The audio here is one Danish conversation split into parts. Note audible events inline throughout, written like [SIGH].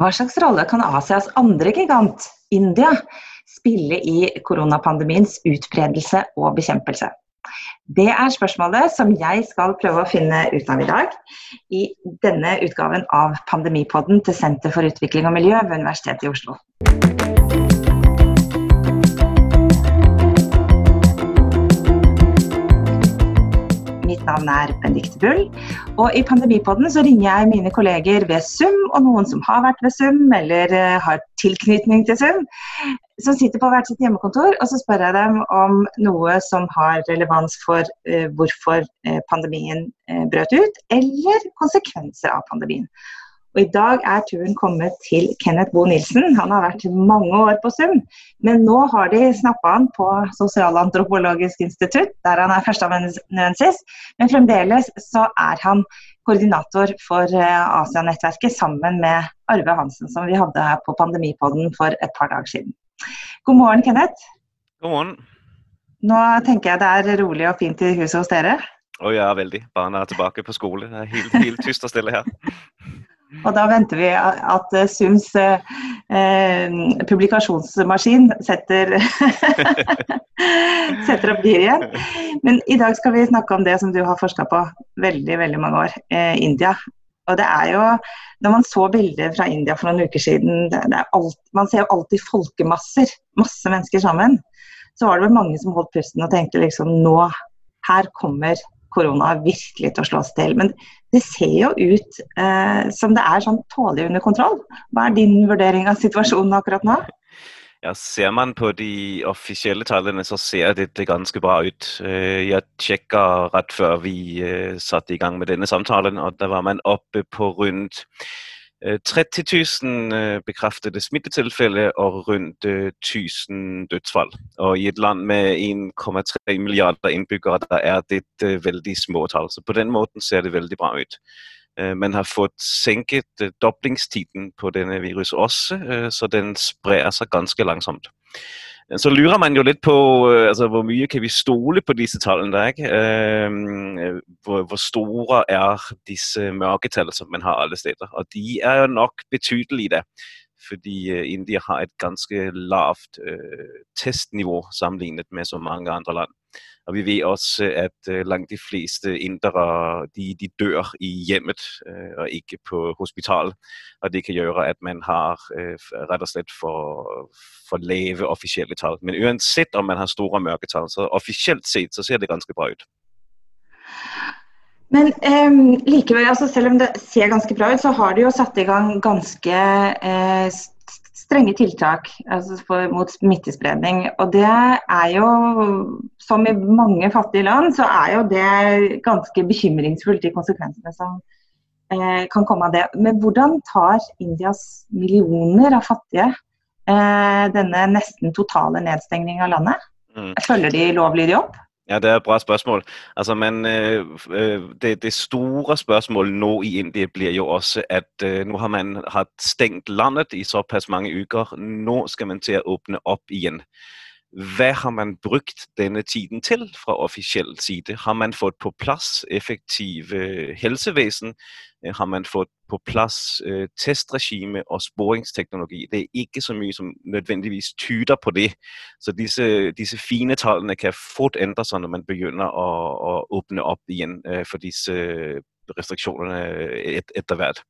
Hva slags rolle kan Asias andre gigant, India, spille i koronapandemiens utbredelse og bekjempelse? Det er spørsmålet som jeg skal prøve å finne ut av i dag i denne utgaven av Pandemipodden til Senter for utvikling og miljø ved Universitetet i Oslo. Navn er Benedicte Bull. Og i Pandemipodden så ringer jeg mine kolleger ved SUM, og noen som har vært ved SUM eller eh, har tilknytning til SUM, som sitter på hvert sitt hjemmekontor. Og så spør jeg dem om noe som har relevans for uh, hvorfor uh, pandemien brøt ut, eller konsekvenser av pandemien. Og I dag er turen kommet til Kenneth Bo Nilsen. Han har vært mange år på SUM, men nå har de snappa han på Sosialantropologisk institutt, der han er førsteamanuensis. Men fremdeles så er han koordinator for eh, Asianettverket sammen med Arve Hansen, som vi hadde her på Pandemipodden for et par dager siden. God morgen, Kenneth. God morgen. Nå tenker jeg det er rolig og fint i huset hos dere? Å ja, veldig. Barna er tilbake på skole. Det er helt, helt tyst og stille her. [LAUGHS] Og da venter vi at eh, Sums eh, eh, publikasjonsmaskin setter, [LAUGHS] setter opp gir igjen. Men i dag skal vi snakke om det som du har forska på veldig veldig mange år, eh, India. Og det er jo, når man så bilder fra India for noen uker siden, det, det alt, man ser jo alltid folkemasser, masse mennesker sammen. Så var det vel mange som holdt pusten og tenkte liksom nå, her kommer korona virkelig til å slås til. Men det ser jo ut eh, som det er sånn tålelig under kontroll. Hva er din vurdering av situasjonen akkurat nå? Ja, ser man på de offisielle tallene, så ser det ganske bra ut. Eh, jeg sjekka rett før vi eh, satte i gang med denne samtalen, og da var man oppe på rundt Øh, 30 000 øh, bekræftede smittetilfælde og rundt øh, 1000 dødsfald. Og i et land med 1,3 milliarder indbyggere, der er det vældig små tal. Så på den måde ser det vældig bra ud. Man har fået sænket doblingstiden på denne virus også, så den spreder sig ganske langsomt. Så lurer man jo lidt på, øh, altså, hvor mye kan vi stole på disse tallene der, ikke? Øhm, øh, hvor, hvor store er disse mørketal, som man har alle steder. Og de er jo nok betydelige da, fordi øh, India har et ganske lavt øh, testniveau sammenlignet med så mange andre land. Og vi ved også, at øh, langt de fleste indre, de, de dør i hjemmet øh, og ikke på hospital. Og det kan gøre, at man har øh, ret og slet for, for lave officielle tal. Men uanset om man har store mørketal, så officielt set, så ser det ganske bra ud. Men eh, likevel, altså selv om det ser ganske bra ut, så har de jo satt i gang ganske eh, strenge tiltak altså for, mot smittespredning. Og det er jo, som i mange fattige land, så er jo det ganske bekymringsfullt, de konsekvensene som eh, kan komme av det. Men hvordan tar Indias millioner av fattige eh, denne nesten totale nedstengning av landet? Mm. Følger de lovlydig opp? Ja, det er et bra spørsmål. Altså, men øh, øh, det, det store spørgsmål nu i Indien bliver jo også, at øh, nu har man har stængt landet i så pass mange uger. Nu skal man til at åbne op igen. Hvad har man brugt denne tiden til fra officiel side? Har man fået på plads effektive øh, helsevæsen? Øh, har man fået på plads øh, testregime og sporingsteknologi? Det er ikke så mye som nødvendigvis tyder på det. Så disse, disse fine tallene kan fort ændre sig, når man begynder at, at åbne op igen øh, for disse restriktionerne øh, et, etter hvert.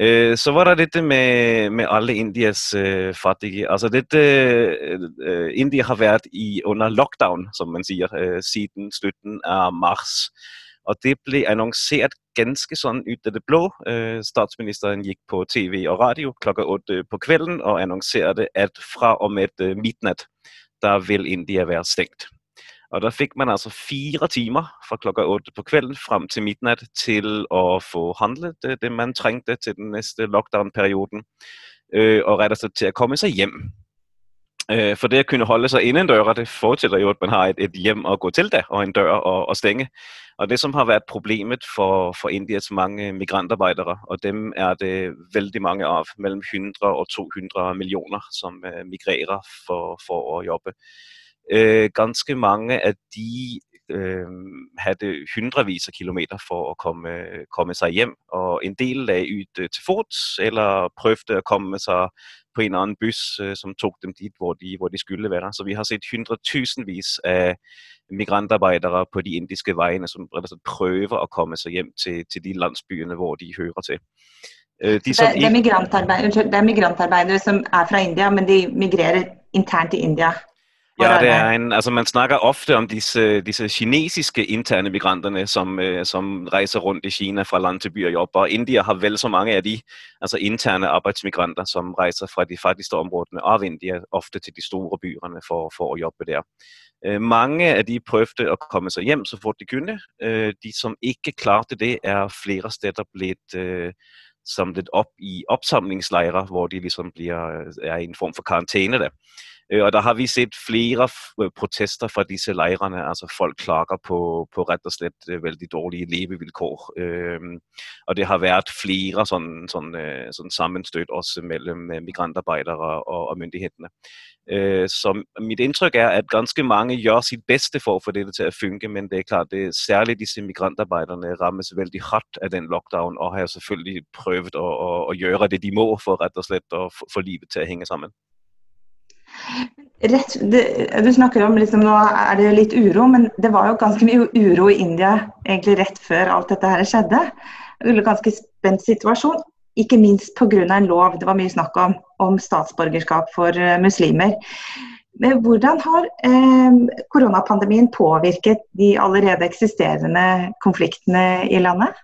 Eh, så var det dette med, med alle Indias øh, eh, fattige. Altså dette, eh, India har været i, under lockdown, som man sier, siden slutten af mars. Og det blev annonceret ganske sådan ud af det blå. Statsministeren gik på TV og radio klokka åtte på kvelden og annoncerede, at fra og med midnatt der vil India være stængt. Og der fik man altså fire timer fra klokken 8 på kvelden frem til midnat til at få handlet det, det man trængte til den næste lockdown-perioden, øh, og rette sig til at komme sig hjem. Øh, for det at kunne holde sig indendøre, det fortæller jo, at man har et, et hjem at gå til det, og en dør at, at stænge. Og det, som har været problemet for, for Indias mange migrantarbejdere, og dem er det vældig mange af, mellem 100 og 200 millioner, som øh, migrerer for, for at jobbe, øh, ganske mange af de øh, havde hundredvis af kilometer for at komme, komme sig hjem, og en del lagde ud øh, til fots, eller prøvede at komme sig på en anden bus, øh, som tog dem dit, hvor de, hvor de skulle være. Så vi har set hundredtusindvis af migrantarbejdere på de indiske vejene, som prøver at komme sig hjem til, til de landsbyerne, hvor de hører til. Øh, de, som det, det, er migrantarbeidere, det er migrantarbeidere, som er fra India, men de migrerer internt i India. Ja, det er en, altså man snakker ofte om disse, disse kinesiske interne migranterne, som, øh, som rejser rundt i Kina fra land til by og job. Og India har vel så mange af de altså interne arbejdsmigranter, som rejser fra de fattigste områderne af India, ofte til de store byerne for, for at jobbe der. Øh, mange af de prøvede at komme sig hjem så fort de kunne. Øh, de, som ikke klarede det, er flere steder blevet øh, samlet op i opsamlingslejre, hvor de ligesom bliver, er i en form for karantæne der. Øh, og der har vi set flere øh, protester fra disse lejrene, altså folk klager på, på ret og slet øh, vældig dårlige levevilkår. Øhm, og det har været flere sådan, sådan, sådan sammenstødt også mellem migrantarbejdere og, og myndighederne. så mit indtryk er, at ganske mange gør sit bedste for at få det til at funke, men det er klart, det er særligt disse migrantarbejderne rammes vældig hårdt af den lockdown, og har selvfølgelig prøvet at, at, at gøre det, de må for ret og slet at få livet til at hænge sammen. Rett, det, du snakker om liksom, nå er det litt uro, men det var jo ganske mye uro i India egentlig rett før alt dette her skjedde. En ganske spent situasjon, ikke minst pga. en lov. Det var mye snakk om, om statsborgerskap for eh, muslimer. Men hvordan har eh, koronapandemien påvirket de allerede eksisterende konfliktene i landet?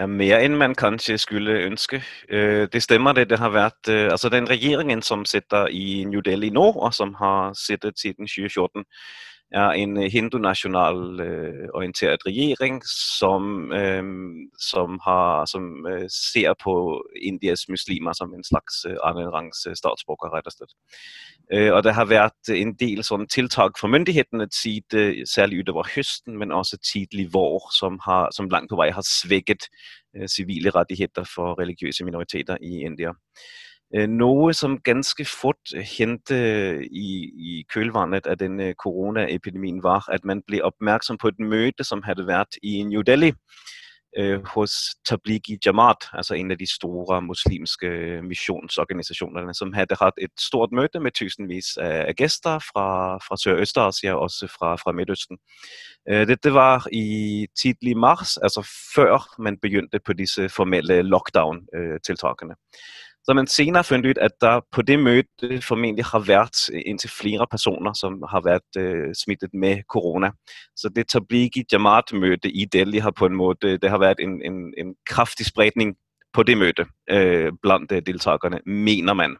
Ja, mere end man kanskje skulle ønske. Øh, det stemmer det. Det har været, øh, altså den regeringen, som sitter i New Delhi nu, og som har siddet siden 2014, er en øh, hindu-national øh, orienteret regering, som, øh, som, har, som øh, ser på Indias muslimer som en slags øh, rangs øh, statsborger, ret og slet. Øh, og der har været en del sådan tiltag fra myndighederne tid, øh, særligt ud over høsten, men også tidlig vår, som, har, som langt på vej har svækket øh, civile rettigheder for religiøse minoriteter i India. Øh, noget, som ganske fort øh, hente øh, i, i kølvandet af den øh, coronaepidemien var, at man blev opmærksom på et møde, som havde været i New Delhi øh, hos Tablighi Jamaat, altså en af de store muslimske missionsorganisationer, som havde haft et stort møde med tusindvis af gæster fra, fra Sør-Østasien og også fra, fra Midtøsten. Øh, det, var i tidlig mars, altså før man begyndte på disse formelle lockdown-tiltakene. Øh, så man senere fundet ud, at der på det møde formentlig har været indtil flere personer, som har været øh, smittet med corona. Så det Tablighi Jamaat-møde i Delhi har på en måde, øh, det har været en, en, en kraftig spredning på det møde øh, blandt øh, deltagerne, mener man.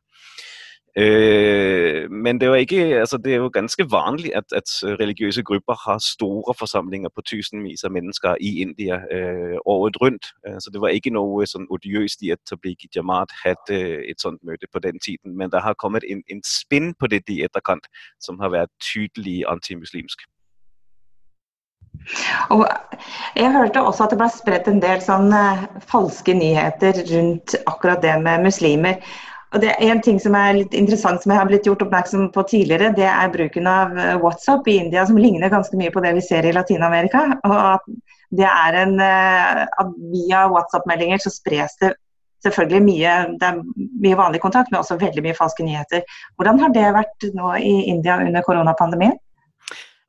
Øh, men det er jo ikke, altså det er jo ganske vanligt, at, at øh, religiøse grupper har store forsamlinger på tusindvis af mennesker i India øh, året rundt. Øh, så det var ikke noget øh, sådan odiøst i, at Tablighi Jamaat havde øh, et sådan møde på den tiden. Men der har kommet en, en spin på det i etterkant, som har været tydelig antimuslimsk. Og jeg hørte også at det ble spredt en del sånne falske nyheter rundt akkurat det med muslimer. Og det er En ting som er litt interessant som jeg har blitt gjort oppmerksom på tidligere, det er bruken av eh, WhatsApp i India, som ligner ganske mye på det vi ser i Latin-Amerika. og at det er en, eh, at Via WhatsApp-meldinger så spres det selvfølgelig mye, det er mye vanlig kontakt, men også veldig mye falske nyheter. Hvordan har det vært nå i India under koronapandemien?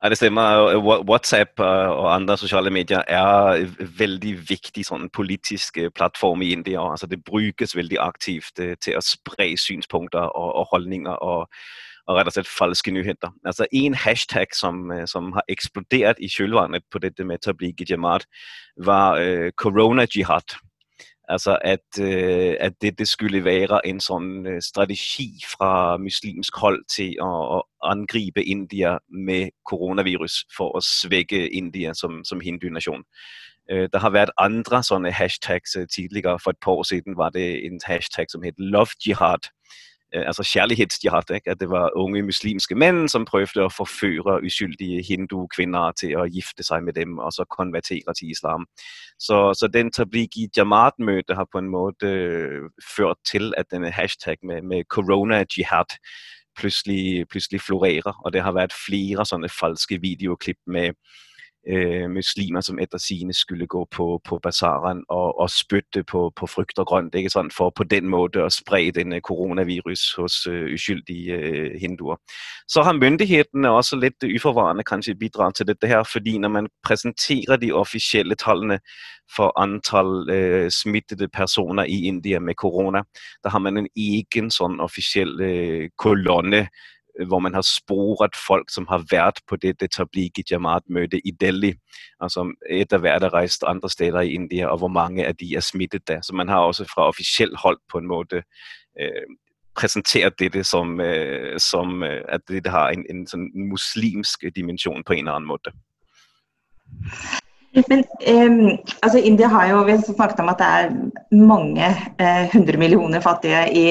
Ja, det stemmer. Øh, WhatsApp øh, og andre sociale medier er øh, veldig vigtig sådan, politisk platform i Indien. Altså, det bruges veldig aktivt til at sprede synspunkter og, og holdninger og, og rett og slett falske nyheder. Altså en hashtag som, som har eksploderet i kjølvannet på dette med Tablighi Jamaat, var uh, corona jihad. Altså at, øh, at det, det skulle være en sådan øh, strategi fra muslimsk hold til at, at angribe India med coronavirus for at svække India som, som hindu-nation. Øh, der har været andre sådanne hashtags øh, tidligere. For et par år siden var det en hashtag, som hed Love Jihad, øh, Øh, altså kærlighedsjihad, ikke? at det var unge muslimske mænd, som prøvede at forføre uskyldige hindu-kvinder til at gifte sig med dem, og så konvertere til islam. Så, så den Tablighi Jamaat-møde har på en måde øh, ført til, at denne hashtag med, med corona-jihad pludselig, pludselig florerer. Og det har været flere sånne falske videoklipp med øh, muslimer, som efter sine skulle gå på, på basaren og, og spytte på, på frygt og grønt, ikke sådan for på den måde at sprede den øh, coronavirus hos øh, uskyldige øh, hinduer. Så har myndighederne også litt uforvarende kanskje bidraget til det her, fordi når man præsenterer de officielle tallene for antal øh, smittede personer i Indien med corona, der har man en egen sådan officiel øh, kolonne Øh, hvor man har sporet folk, som har vært på det Tablighi Jamaat-møde i Delhi, og som etter hvert har rejst andre steder i India, og hvor mange af de er smittet der. Så man har også fra offisielt hold på en måte øh, præsenteret dette som, øh, som øh, at det har en, en sånn muslimsk dimensjon på en eller annen måte. Men eh, altså India har jo vi snakket om at det er mange eh, hundre eh, millioner fattige i,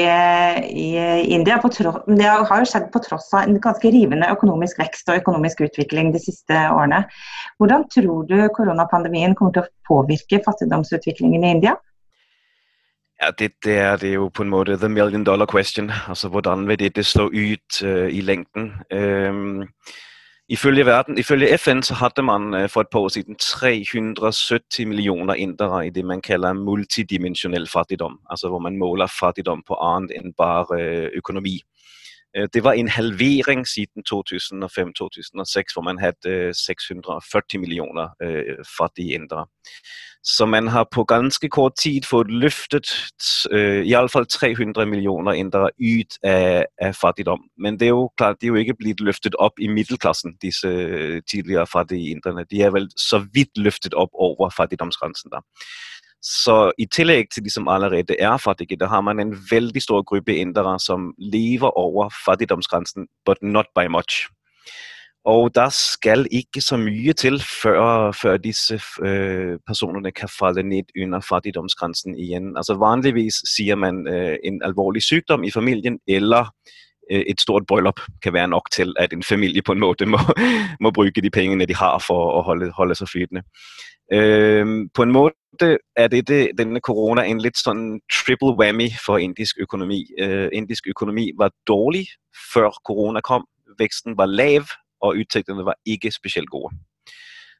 i India. men det har jo skjedd på tross av en ganske rivende økonomisk vekst og økonomisk utvikling de siste årene. Hvordan tror du koronapandemien kommer til å påvirke fattigdomsutviklingen i India? Ja, det, det, er det jo på en måte the million dollar question. Altså Hvordan vil det slå ut uh, i lengden? Uh, Ifølge, verden, ifølge FN så hadde man øh, for et par år siden 370 millioner indere i det man kalder multidimensionel fattigdom. Altså hvor man måler fattigdom på andet end bare øh, økonomi. Øh, det var en halvering siden 2005-2006, hvor man hadde 640 øh, millioner øh, fattige indre. Så man har på ganske kort tid fått løftet øh, i alle fall 300 millioner indre ut af, af fattigdom. Men det er jo klart, de er jo ikke blitt løftet opp i middelklassen, disse tidligere fattige inderne. De er vel så vidt løftet opp over fattigdomsgrensen. der. Så i tillæg til de som allerede er fattige, da har man en vældig stor gruppe indere som lever over fattigdomsgrænsen, but not by much. Og der skal ikke så mye til før, før disse øh, personerne kan falde ned under fattigdomsgrænsen igen. Altså Vanligvis siger man øh, en alvorlig sygdom i familien eller Øh, et stort bryllup kan være nok til at en familie på en måte må, må bruge de pengene de har for å holde, holde seg flytende. Øhm, på en måte er det, det denne corona en litt sådan triple whammy for indisk økonomi. Øh, indisk økonomi var dårlig før corona kom. Veksten var lav og utsiktene var ikke spesielt gode.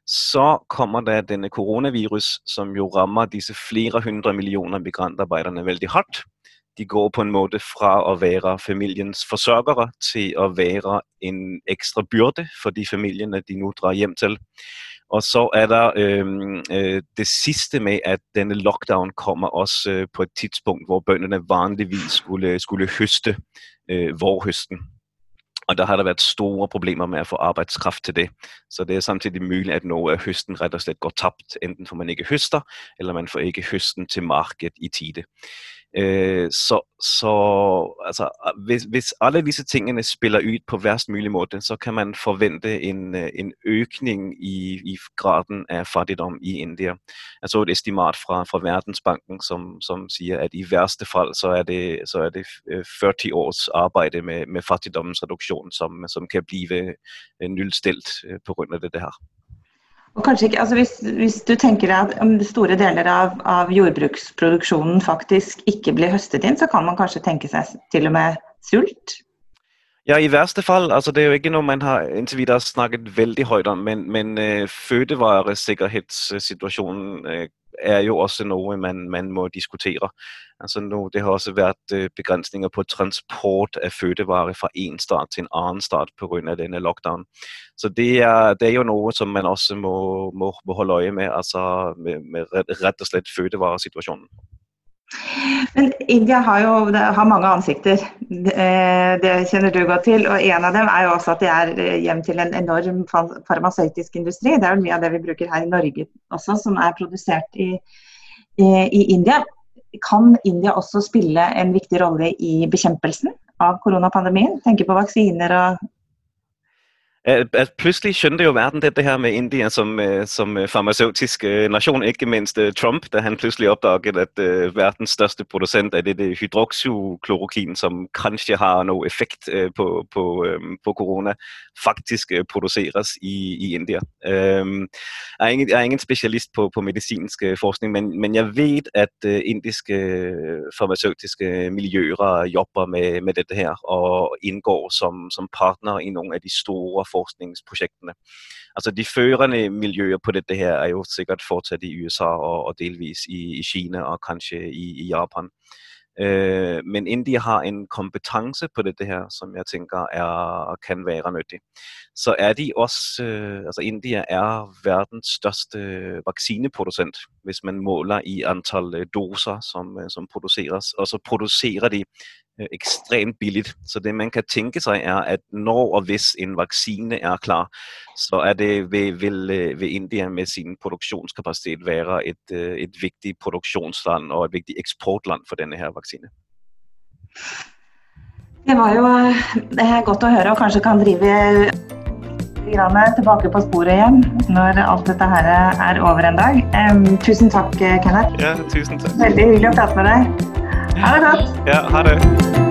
Så kommer der denne coronavirus, som jo rammer disse flere hundre millioner migrantarbeiderne veldig hardt. De går på en måde fra at være familiens forsørgere til at være en ekstra byrde for de familiene de nu drar hjem til. Og så er der øh, øh, det sidste med at denne lockdown kommer også øh, på et tidspunkt hvor bønderne vanligvis skulle, skulle høste øh, vorhøsten. Og der har det været store problemer med at få arbejdskraft til det. Så det er samtidig muligt, at noget af høsten ret og slet går tapt. Enten får man ikke høster, eller man får ikke høsten til marked i tide. Øh, så, så altså, øh, hvis, hvis, alle disse tingene spiller ud på verst mulig måte, så kan man forvente en, øh, en økning i, i, graden av fattigdom i India. Jeg så et estimat fra, fra Verdensbanken som, som, sier at i verste fall så er det, så er det øh, 40 års arbeid med, med fattigdomsreduksjon som, som kan bli grund af det, det her. Og kanskje ikke, altså hvis, hvis, du tenker deg at store deler av, av, jordbruksproduksjonen faktisk ikke blir høstet inn, så kan man kanskje tenke seg til og med sult? Ja, i verste fall. altså Det er jo ikke noe man har inntil videre snakket veldig høyt om, men, men uh, fødevaresikkerhetssituasjonen uh, er jo også noget, man, man må diskutere. Altså nu, det har også været øh, begrænsninger på transport af fødevarer fra en stat til en annen stat af denne lockdown. Så det er, det er, jo noget, som man også må, må, må holde øje med, altså med, med rett og slet fødevaresituationen. Men India har jo har mange ansikter, eh, det kjenner du godt til. Og en av dem er jo også at de er eh, hjem til en enorm farmasøytisk industri. Det er jo mye av det vi bruker her i Norge også, som er produsert i, i, i India. Kan India også spille en viktig rolle i bekjempelsen av koronapandemien? Tenker på vaksiner og at pludselig skyndte jo verden dette her med India som, øh, som øh, farmaceutisk øh, nation, ikke mindst øh, Trump, da han pludselig opdagede, at uh, verdens største producent af det, det hydroxyklorokin, som kanskje har noget effekt uh, på, på, um, på corona, faktisk uh, produceres i, i India. Um, jeg, er ingen, jeg er ingen specialist på, på medicinsk forskning, men, men jeg ved, at uh, indiske farmaceutiske miljøer jobber med, med det her og indgår som, som partner i nogle af de store forskningsprojektene. Altså de førende miljøer på dette her er jo sikkert fortsat i USA og, og delvis i, i Kina og kanskje i, i Japan. Øh, men India har en kompetence på dette her, som jeg tænker er, kan være nyttig. Så er de også, øh, altså India er verdens største øh, vaccineproducent, hvis man måler i antal øh, doser, som, øh, som produceres. Og så producerer de Øh, ekstremt billigt. Så det man kan tænke sig er, at når og hvis en vaccine er klar, så er det vil, vil, øh, vil India med sin produktionskapacitet være et, øh, et vigtigt produktionsland og et vigtigt eksportland for denne her vaccine. Det var jo det er godt å høre, og kanskje kan drive tilbake på sporet igjen når alt dette her er over en dag. Um, tusen takk, Kenneth. Ja, tusen takk. Veldig hyggelig å prate med deg. Hej da. Ja, hej det.